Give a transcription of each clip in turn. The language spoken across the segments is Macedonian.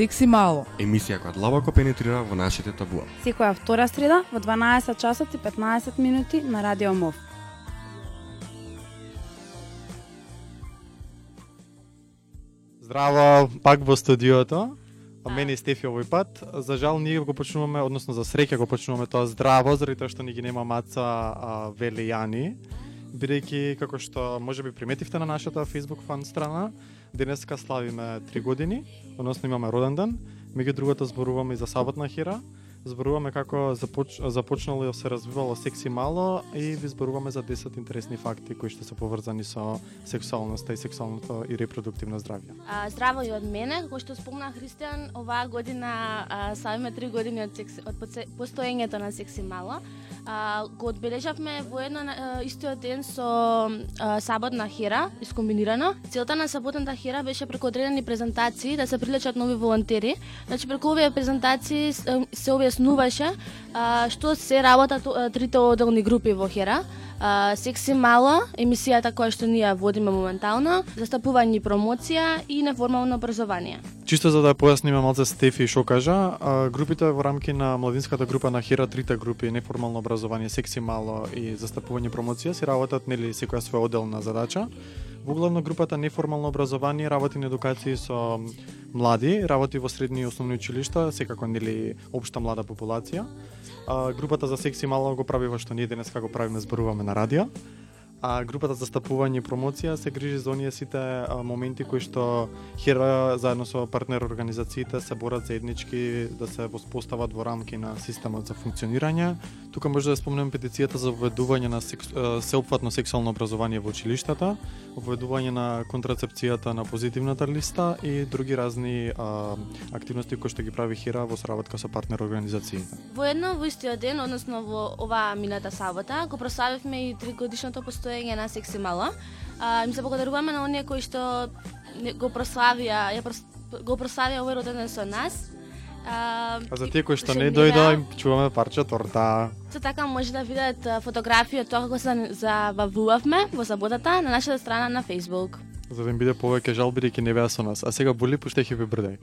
Секси мало. Емисија која длабоко пенетрира во нашите табуа. Секоја втора среда во 12 часот и 15 минути на Радио МОВ. Здраво, пак во студиото. А мене и Стефи овој пат. За жал ние го почнуваме, односно за среќа го почнуваме тоа здраво, заради тоа што ни ги нема маца а, Вели Јани. Бидејќи, како што може би приметивте на нашата Facebook фан страна, денеска славиме 3 години, односно имаме роден ден. Меѓу другото зборуваме и за саботна хира, зборуваме како започ... започнало и се развивало секси мало и ви зборуваме за 10 интересни факти кои што се поврзани со сексуалноста и сексуалното и репродуктивно здравје. А, здраво и од мене, како што спомна Христијан, оваа година а, славиме три години од, секси, од постоењето на Секси Мало. А, го одбележавме во едно а, истиот ден со а, саботна хера, искомбинирано. Целта на саботната хера беше преку одредени презентации да се привлечат нови волонтери. Значи преку овие презентации се објаснуваше а, што се работат трите одделни групи во хера а, Секси Мала, емисијата која што ние водиме моментално, застапување и промоција и неформално образование. Чисто за да појасниме малце Стефи што кажа, а, групите во рамки на младинската група на Хира, трите групи, неформално образование, секси мало и застапување и промоција, се работат нели секоја своја одделна задача. Во главно групата неформално образование работи на едукација со млади, работи во средни и основни училишта, секако нели општа млада популација. А, групата за секси мало го прави во што ние денеска го правиме зборуваме на радио а групата за стапување и промоција се грижи за оние сите моменти кои што Хера заедно со партнер организациите се борат заеднички да се воспостават во рамки на системот за функционирање. Тука може да спомнеме петицијата за введување на секс, сеопфатно сексуално образование во училиштата, введување на контрацепцијата на позитивната листа и други разни а, активности кои што ги прави Хера во соработка со партнер организациите. Во едно во истиот ден, односно во оваа мината сабота, го прославивме и тригодишното постојање постоење на секси мала. А, им се благодаруваме на оние кои што го прославија, ја прос, го прославија овој роден со нас. А, а за тие кои што не дојдоа, им чуваме парче торта. Со така може да видат фотографија тоа како се забавувавме во саботата на нашата страна на Facebook. За да им биде повеќе жал бидејќи не беа со нас. А сега боли пуштејќи ви брдај.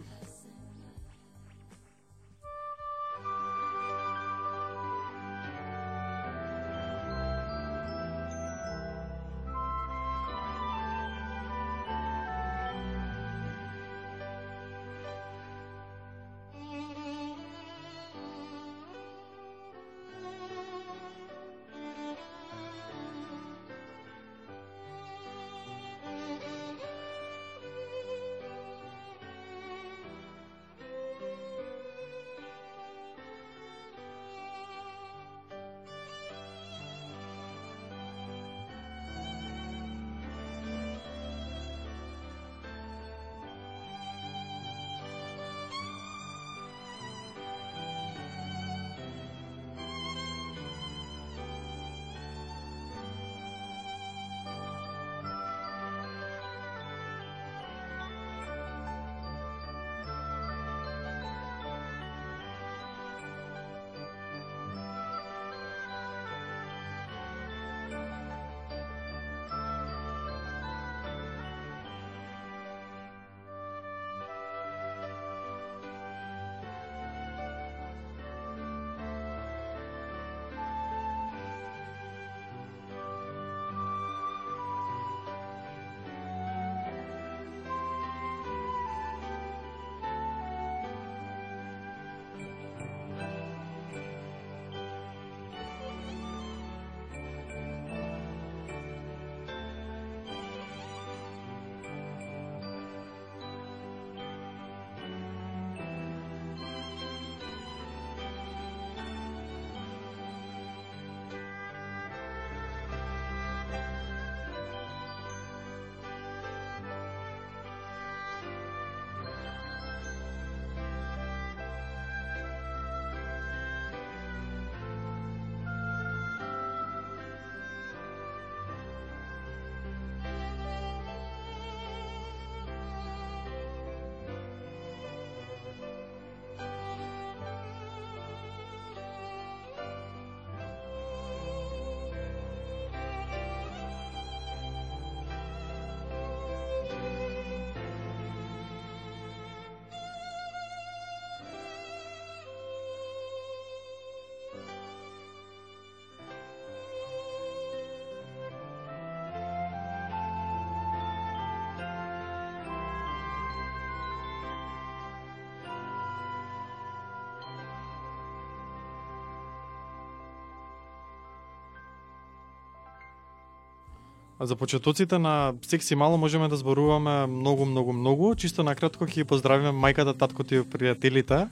За почетоците на секси мало можеме да зборуваме многу, многу, многу. Чисто накратко ќе ги поздравиме мајката, таткото и пријателите,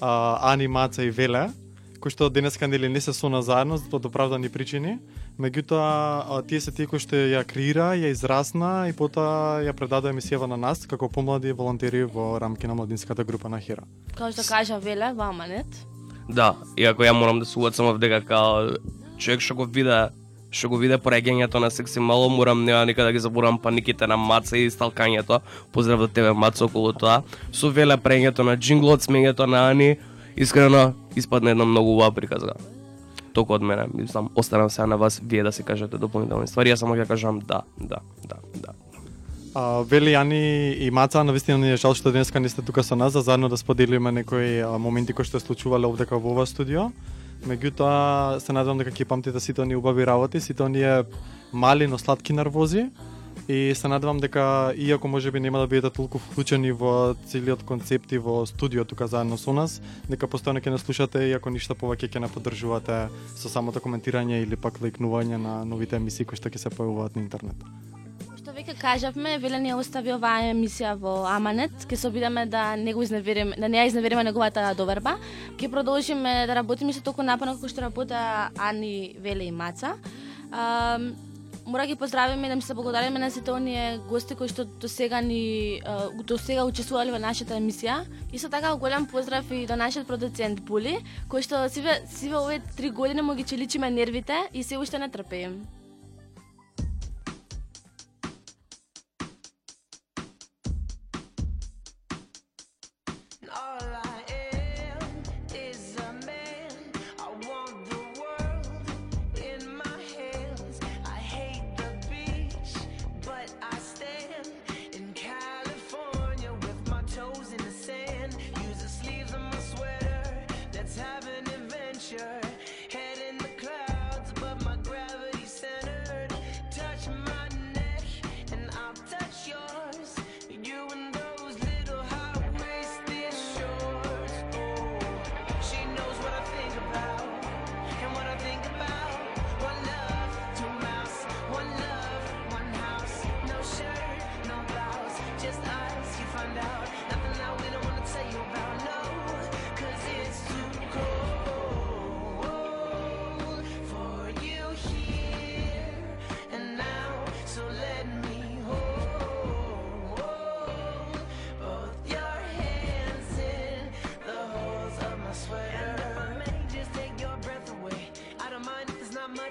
а, Ани, Маца и Веле, кои што денеска нели не се со нас заедно од оправдани причини. Меѓутоа, тие се тие кои што ја креира, ја израсна и потоа ја предаде емисијава на нас како помлади волонтери во рамки на младинската група на Хира. Као што кажа Веле, во Аманет. Да, иако ја морам да се уацам дека као човек што го виде што го виде пореѓањето на секси мало, морам нема никада да ги заборам паниките на Маца и сталкањето. Поздрав до тебе Маца околу тоа. Со веле прењето на джинглот, смењето на Ани, искрено испадна една многу убава приказка. Толку од мене, мислам, останам сега на вас вие да се кажете дополнителни ствари, јас само ќе кажам да, да, да, да. А, Вели, Ани и Маца, навистина ни е жал што денеска не сте тука со нас, за заедно да споделиме некои моменти кои што се случувале овде во ова студио. Меѓутоа, се надевам дека ќе памтите сите оние убави работи, сите оние мали, но сладки нервози. И се надевам дека, иако може би нема да бидете толку вклучени во целиот концепт и во студио тука заедно со нас, дека постојано ќе не слушате, ако ништо повеќе ќе не поддржувате со самото коментирање или пак лайкнување на новите емисии кои што ќе се појавуваат на интернет. Што веќе кажавме, Веле не ја остави оваа емисија во Аманет, ќе се обидеме да не го изневериме, да не ја изневериме неговата доверба. Ќе продолжиме да работиме со толку напорно како што работа Ани, Веле и Маца. А, мора ги поздравиме и да ми се благодариме на сите оние гости кои што до сега ни до сега учествувале во нашата емисија. Исто така голем поздрав и до нашиот продуцент Були, кој што сиве сиве овие три години му ги челичиме нервите и се уште не трпеем.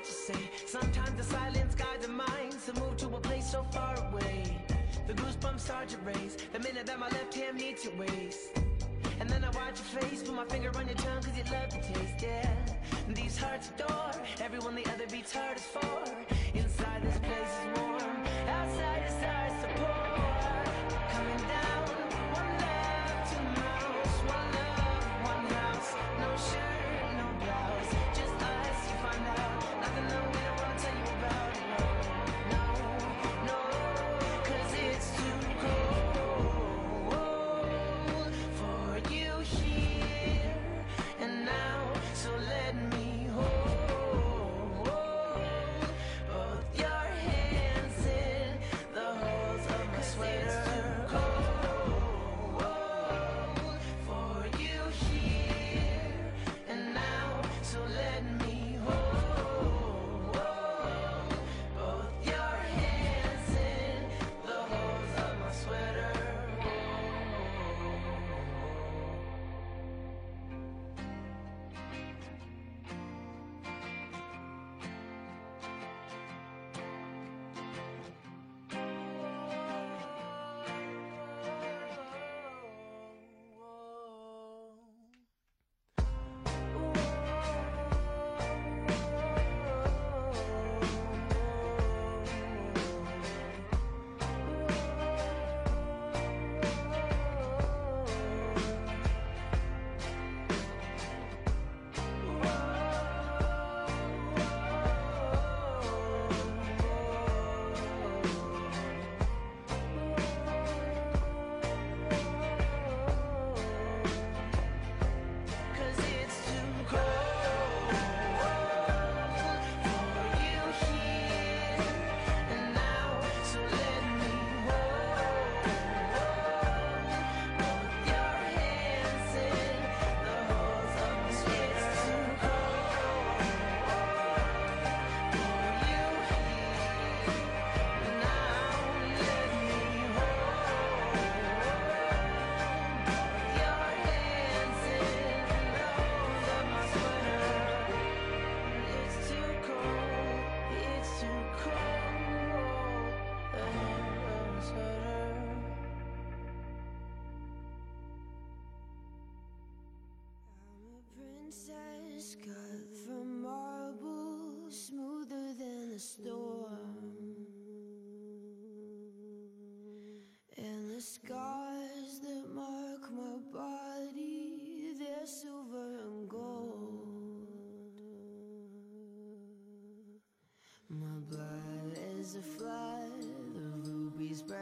Much to say. Sometimes the silence guides the mind to move to a place so far away. The goosebumps start to raise the minute that my later.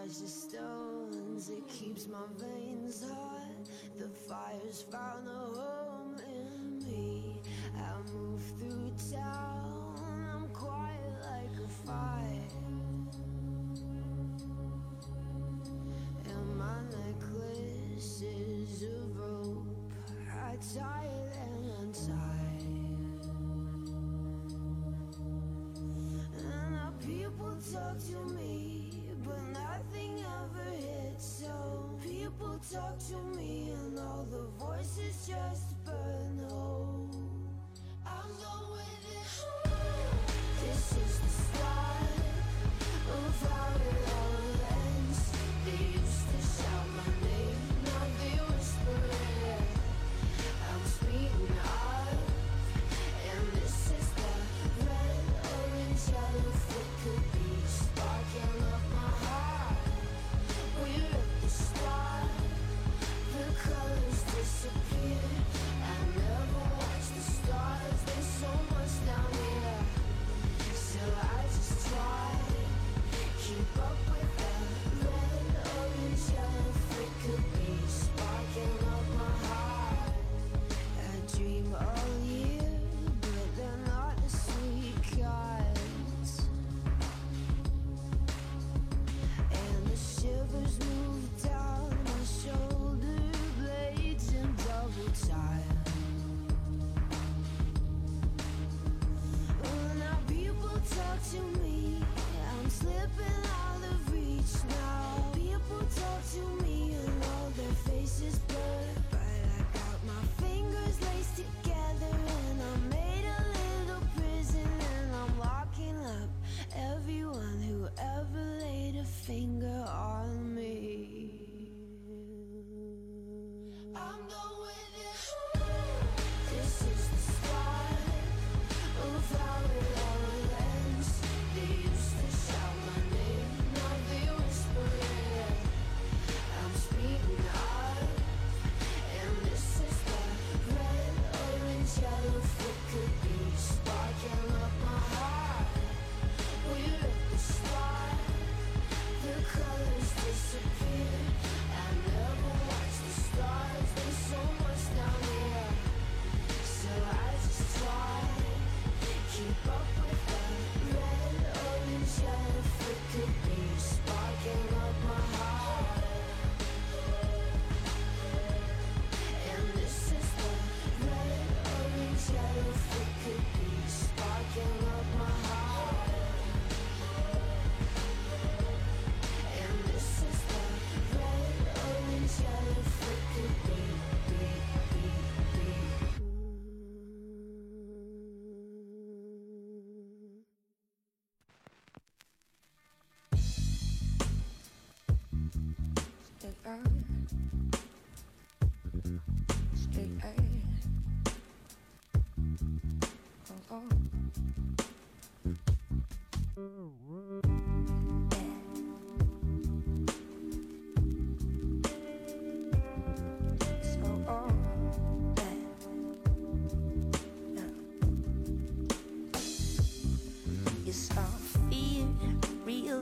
as it stones, it keeps my veins hot. The fire's found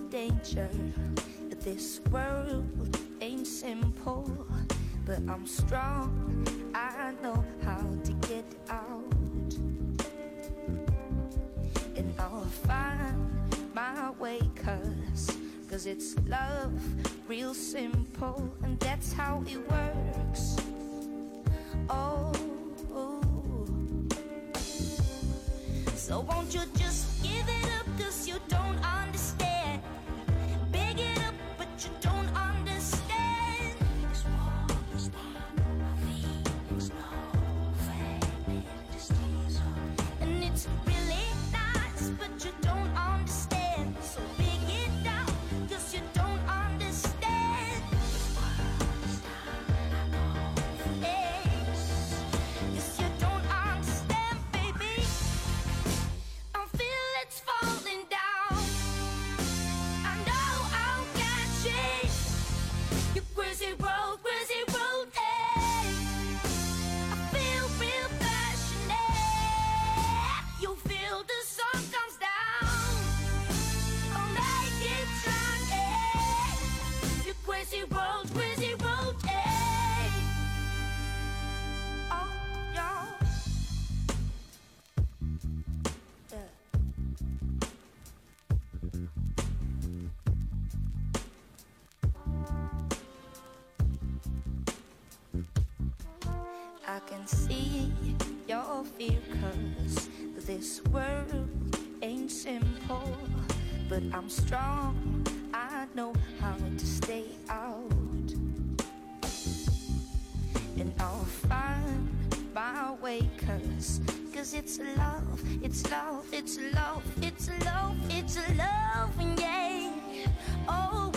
danger. This world ain't simple, but I'm strong. I know Cause it's love, real simple, and that's how it works. Oh, so won't you? but I'm strong. I know how to stay out, and I'll find my way. Cause, cause it's love, it's love, it's love, it's love, it's love, yeah. Oh.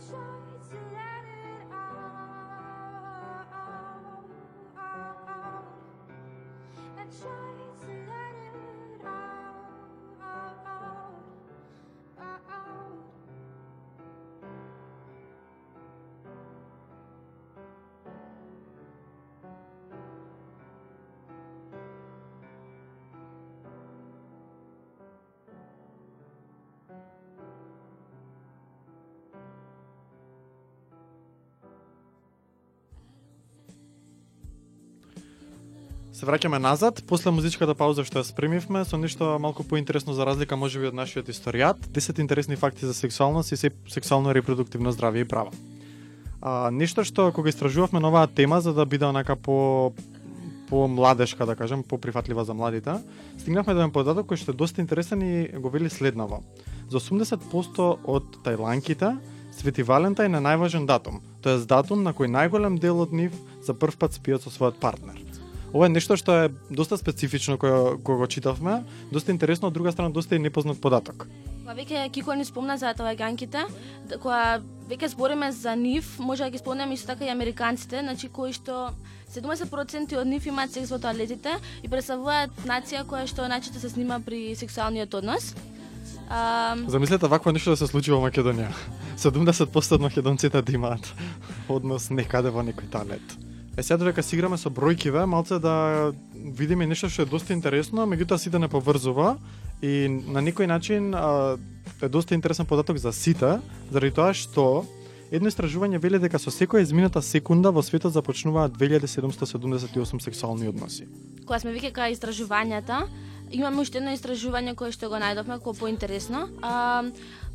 下 Се враќаме назад, после музичката пауза што ја спремивме, со нешто малку поинтересно за разлика можеби од нашиот историјат, 10 интересни факти за сексуалност и се- сексуално и репродуктивно здравје и права. А, нешто што кога истражувавме на оваа тема за да биде онака по по младешка, да кажем, по прифатлива за младите, стигнавме до еден податок кој што е доста интересен и го вели следново. За 80% од тајланките Свети Валентајн е најважен датум, тоест датум на кој најголем дел од нив за прв пат спијат со својот партнер. Ова е нешто што е доста специфично кога, кога го читавме, доста интересно, од друга страна доста и непознат податок. Кога веќе Кико ни спомна за таваганките, кога веќе збориме за нив, може да ги спомнеме исто така и американците, значи кои што 70% од нив имаат секс во тоалетите и представуваат нација која што најчесто се снима при сексуалниот однос. А, Замислете вакво нешто да се случи во Македонија. 70% од македонците да имаат однос некаде во некој тоалет. Е сега додека си играме со бројкиве, малце да видиме нешто што е доста интересно, меѓутоа сите не поврзува и на некој начин а, е доста интересен податок за сите, заради тоа што Едно истражување вели дека со секоја измината секунда во светот започнуваат 2778 сексуални односи. кога сме веќе кај истражувањата, имаме уште едно истражување кое што го најдовме кое поинтересно. А,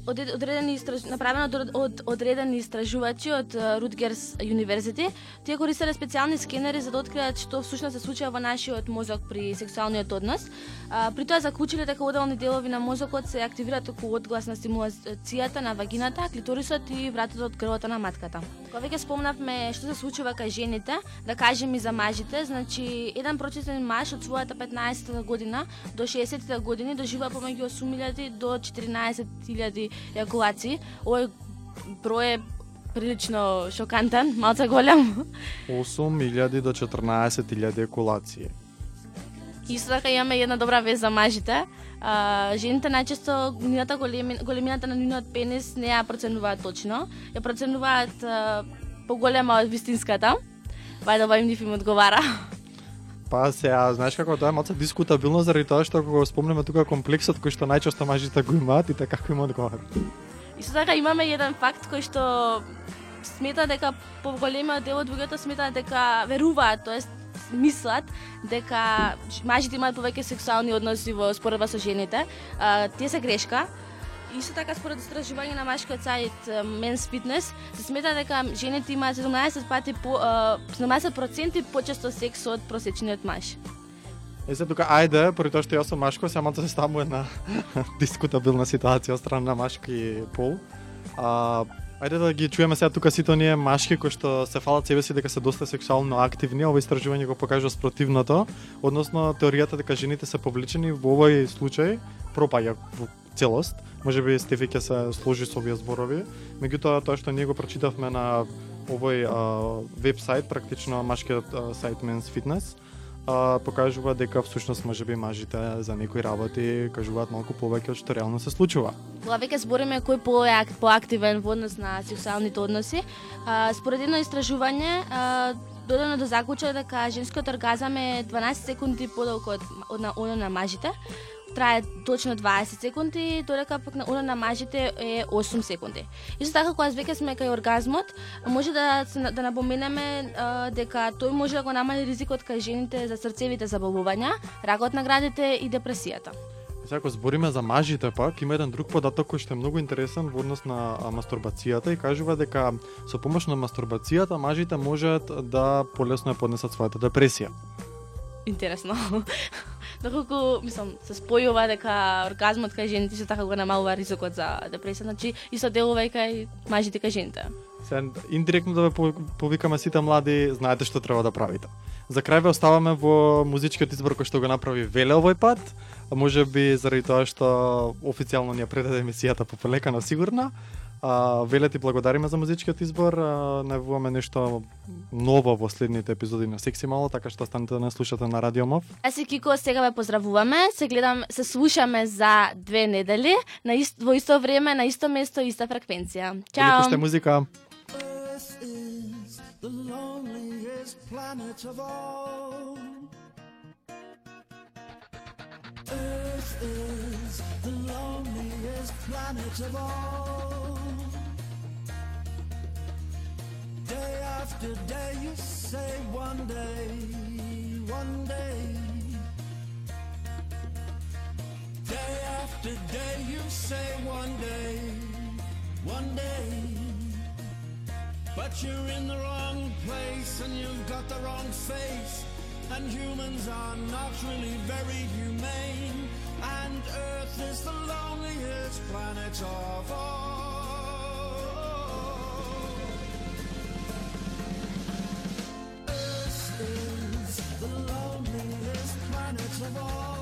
од одредени истраж... направено од, од одредени истражувачи од Рутгерс University, тие користеле специјални скенери за да откријат што всушност се случува во нашиот мозок при сексуалниот однос. А, при тоа заклучиле дека одделни делови на мозокот се активираат околу одглас на стимулацијата на вагината, клиторисот и вратот од грлото на матката. Кога веќе спомнавме што се случува кај жените, да кажем и за мажите, значи еден прочитен маж од својата 15 година до 60 години доживува помеѓу 8000 до 14000 ејакулации. Овој број е прилично шокантен, малце голем. 8000 до 14000 екулации. Исто така имаме една добра вест за мажите. А, жените најчесто нивната големи, големината на нивниот пенис не ја проценуваат точно. Ја проценуваат а, поголема од вистинската. Вајде ова им нив им одговара. Па сега, знаеш како тоа е малце дискутабилно заради тоа што кога го спомнеме тука комплексот кој што најчесто мажите го имаат и така како им одговарат. Исто така имаме еден факт кој што смета дека поголемиот дел од луѓето смета дека веруваат, тоест мислат дека мажите имаат повеќе сексуални односи во споредба со жените. А, тие се грешка. Исто така според истражување на машкиот сајт Men's Fitness се смета дека жените имаат 17 пати по 17% почесто секс од просечниот маж. Е се тука ајде, поради тоа што јас сум машко, да се малце се ставам една дискутабилна ситуација од страна на машки пол. А, ајде да ги чуеме сега тука сите оние машки кои што се фалат себе си дека се доста сексуално активни, ова истражување го покажува спротивното, односно теоријата дека жените се повлечени во овој случај пропаѓа целост. Може би Стефи ќе се сложи со овие зборови, меѓутоа тоа што ние го прочитавме на овој а, веб-сайт, практично машкиот а, сайт Men's Fitness, а, покажува дека всушност можеби мажите за некои работи кажуваат малку повеќе од што реално се случува. Кога веќе збориме кој по поактивен во однос на сексуалните односи, а, според едно истражување а, додено до заклучок дека женскиот оргазам е 12 секунди подолго од, од на оно на мажите, трае точно 20 секунди, додека пак на оно на мажите е 8 секунди. Исто така кога веќе сме кај оргазмот, може да се- да напоменеме дека тој може да го намали ризикот кај жените за срцевите заболувања, ракот на градите и депресијата. Сега ако збориме за мажите пак, има еден друг податок кој што е многу интересен во однос на мастурбацијата и кажува дека со помош на мастурбацијата мажите можат да полесно ја поднесат својата депресија. интересно. Доколку, мислам, се спојува дека оргазмот кај жените се така го намалува ризикот за депресија, значи исто делува и кај мажите кај жените. Се индиректно да ве повикаме сите млади, знаете што треба да правите. За крај ве оставаме во музичкиот избор кој што го направи Веле овој пат, а може би заради тоа што официјално ни ја предаде емисијата по полека но сигурно. А, Веле ти благодариме за музичкиот избор. А, најавуваме нешто ново во следните епизоди на Секси Мало, така што останете да нас слушате на Радио Мов. Аз и Кико сега ве поздравуваме. Се гледам, се слушаме за две недели на ист, во исто време, на исто место, иста фреквенција. Чао. пуште музика. Earth is the loneliest planet of all. Earth is the loneliest planet of all. Day after day, you say one day, one day. Day after day, you say one day, one day. But you're in the wrong place and you've got the wrong face. And humans are not really very humane. And Earth is the loneliest planet of all. Earth is the loneliest planet of all.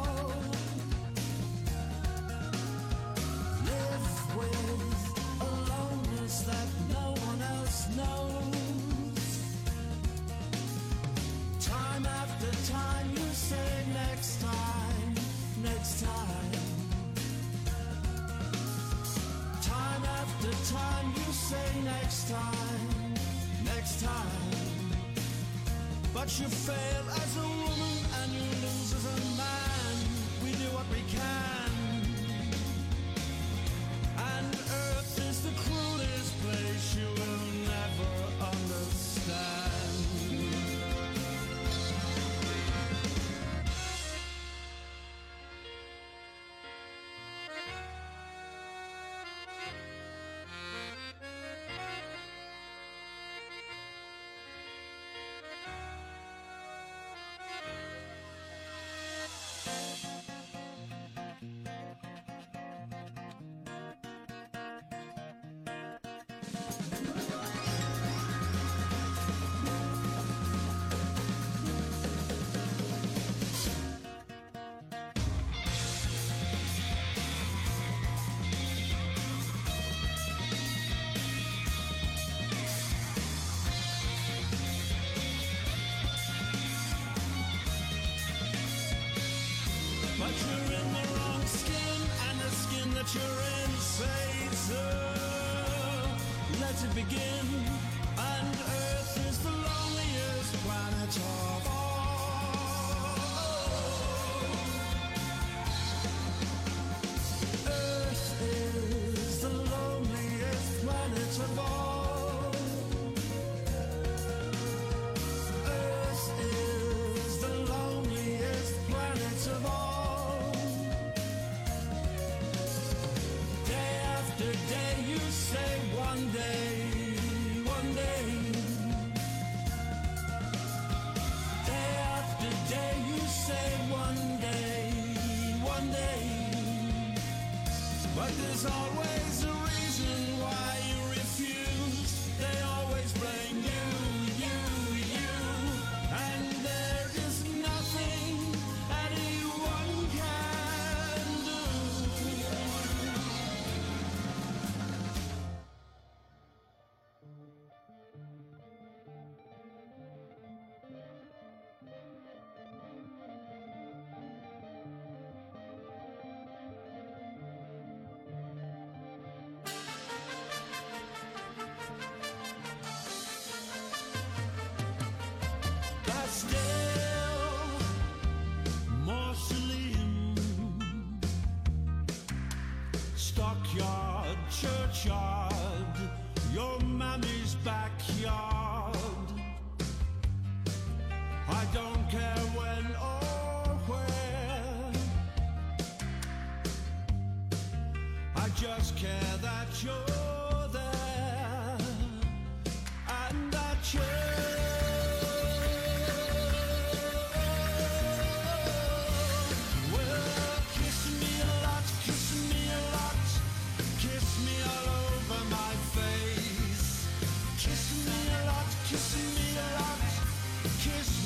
You fail begin. Kiss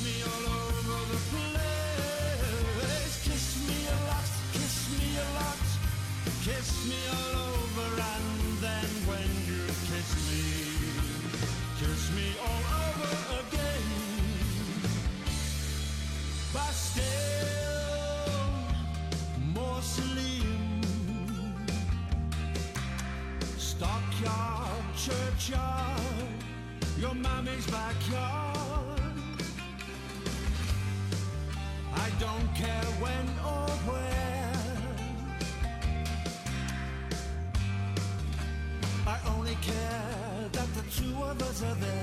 of the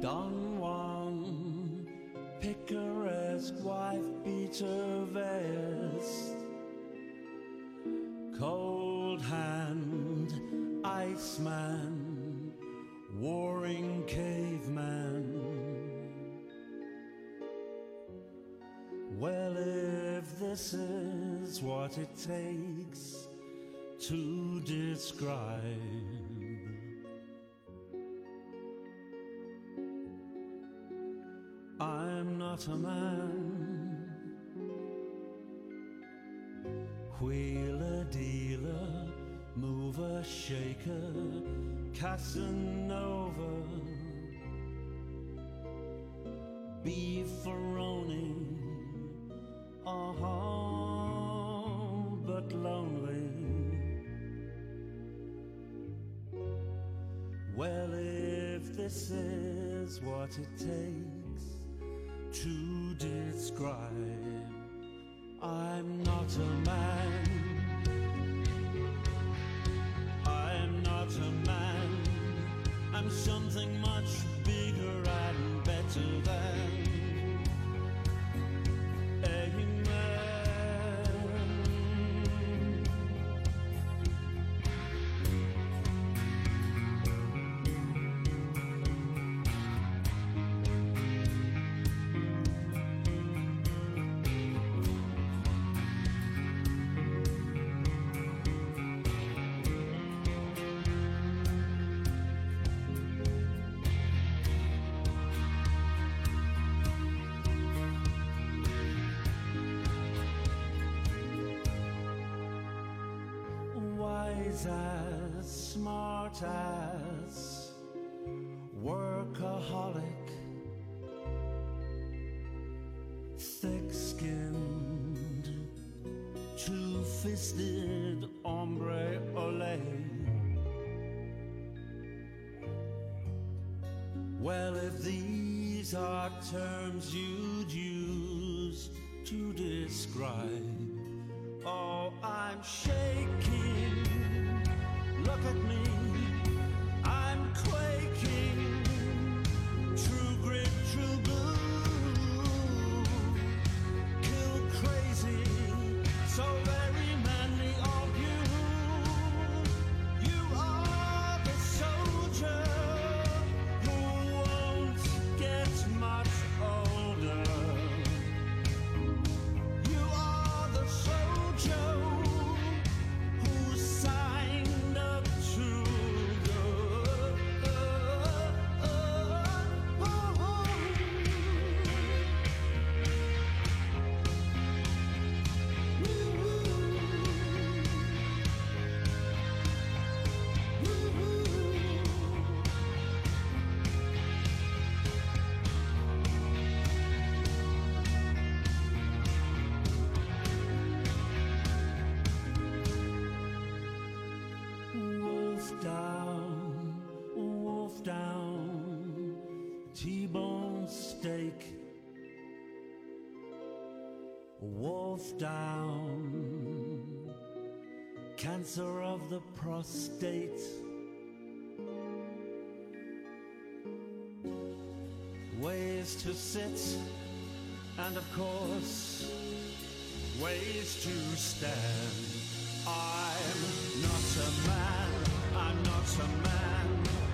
Don Juan, picaresque wife beater vest, cold hand, iceman, warring caveman. Well, if this is what it takes to describe A man. Wheeler, dealer, mover, shaker, Casanova. Be for owning a but lonely. Well, if this is what it takes to describe, I'm not a man. Wise as, smart as, workaholic, thick skinned, two fisted ombre ole. Well, if these are terms you'd use to describe Oh, I'm shaking. Look at me. Down, cancer of the prostate. Ways to sit, and of course, ways to stand. I'm not a man, I'm not a man.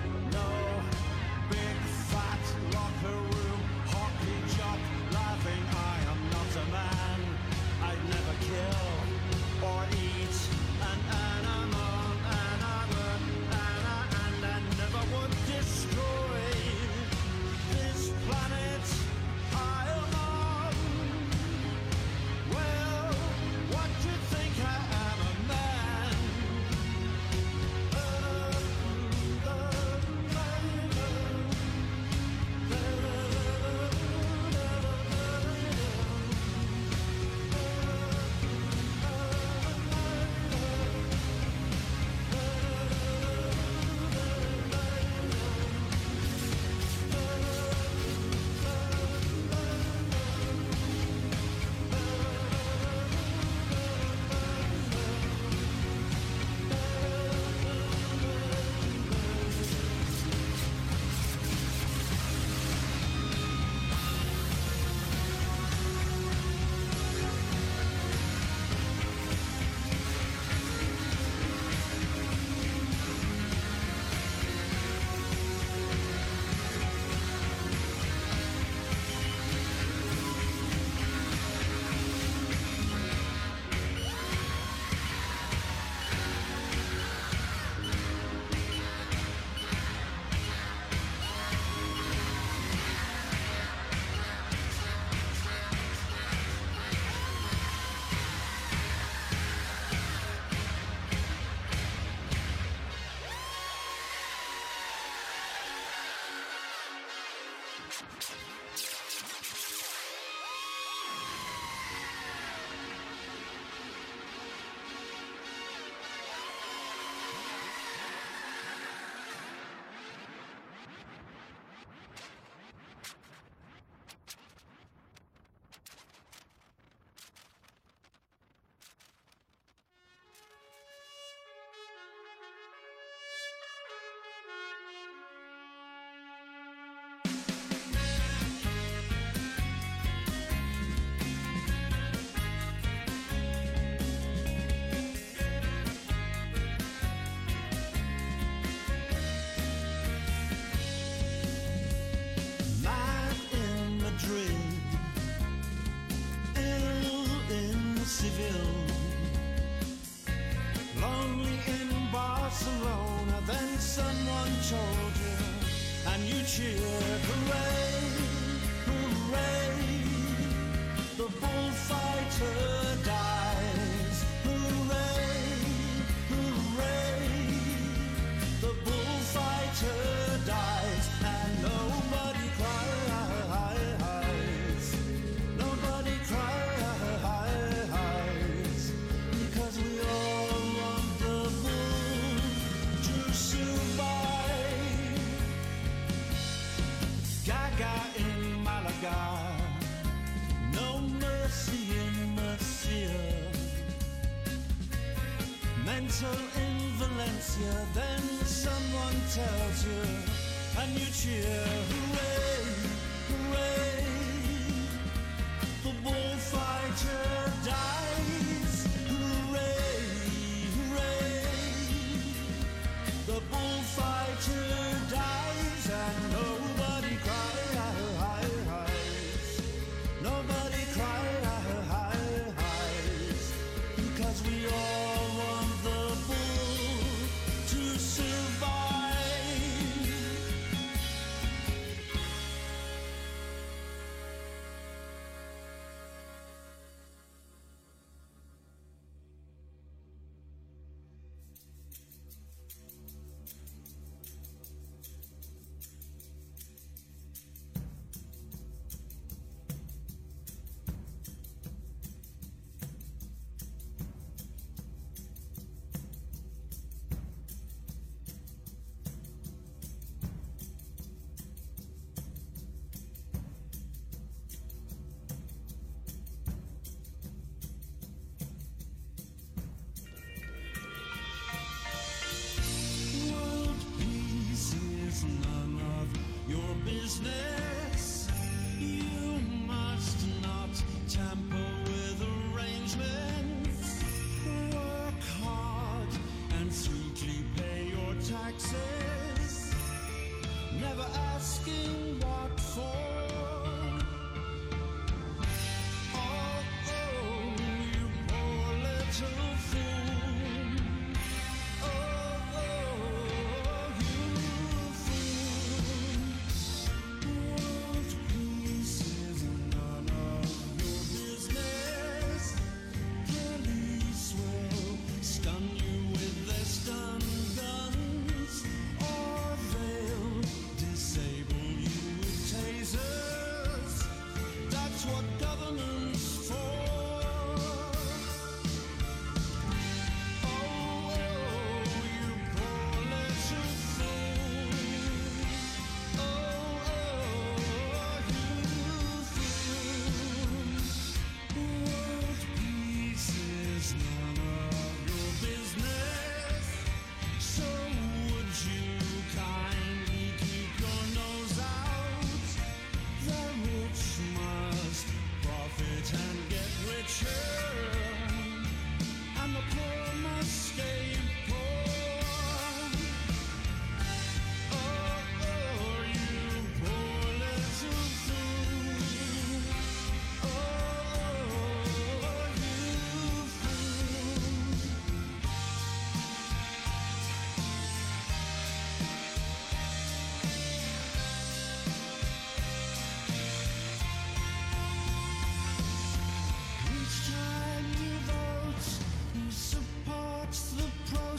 and you cheer the way.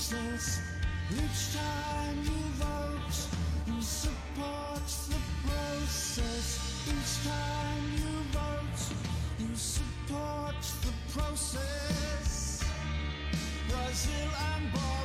useless each time you vote you support the process? Each time you vote you support the process? Brazil and Bosnia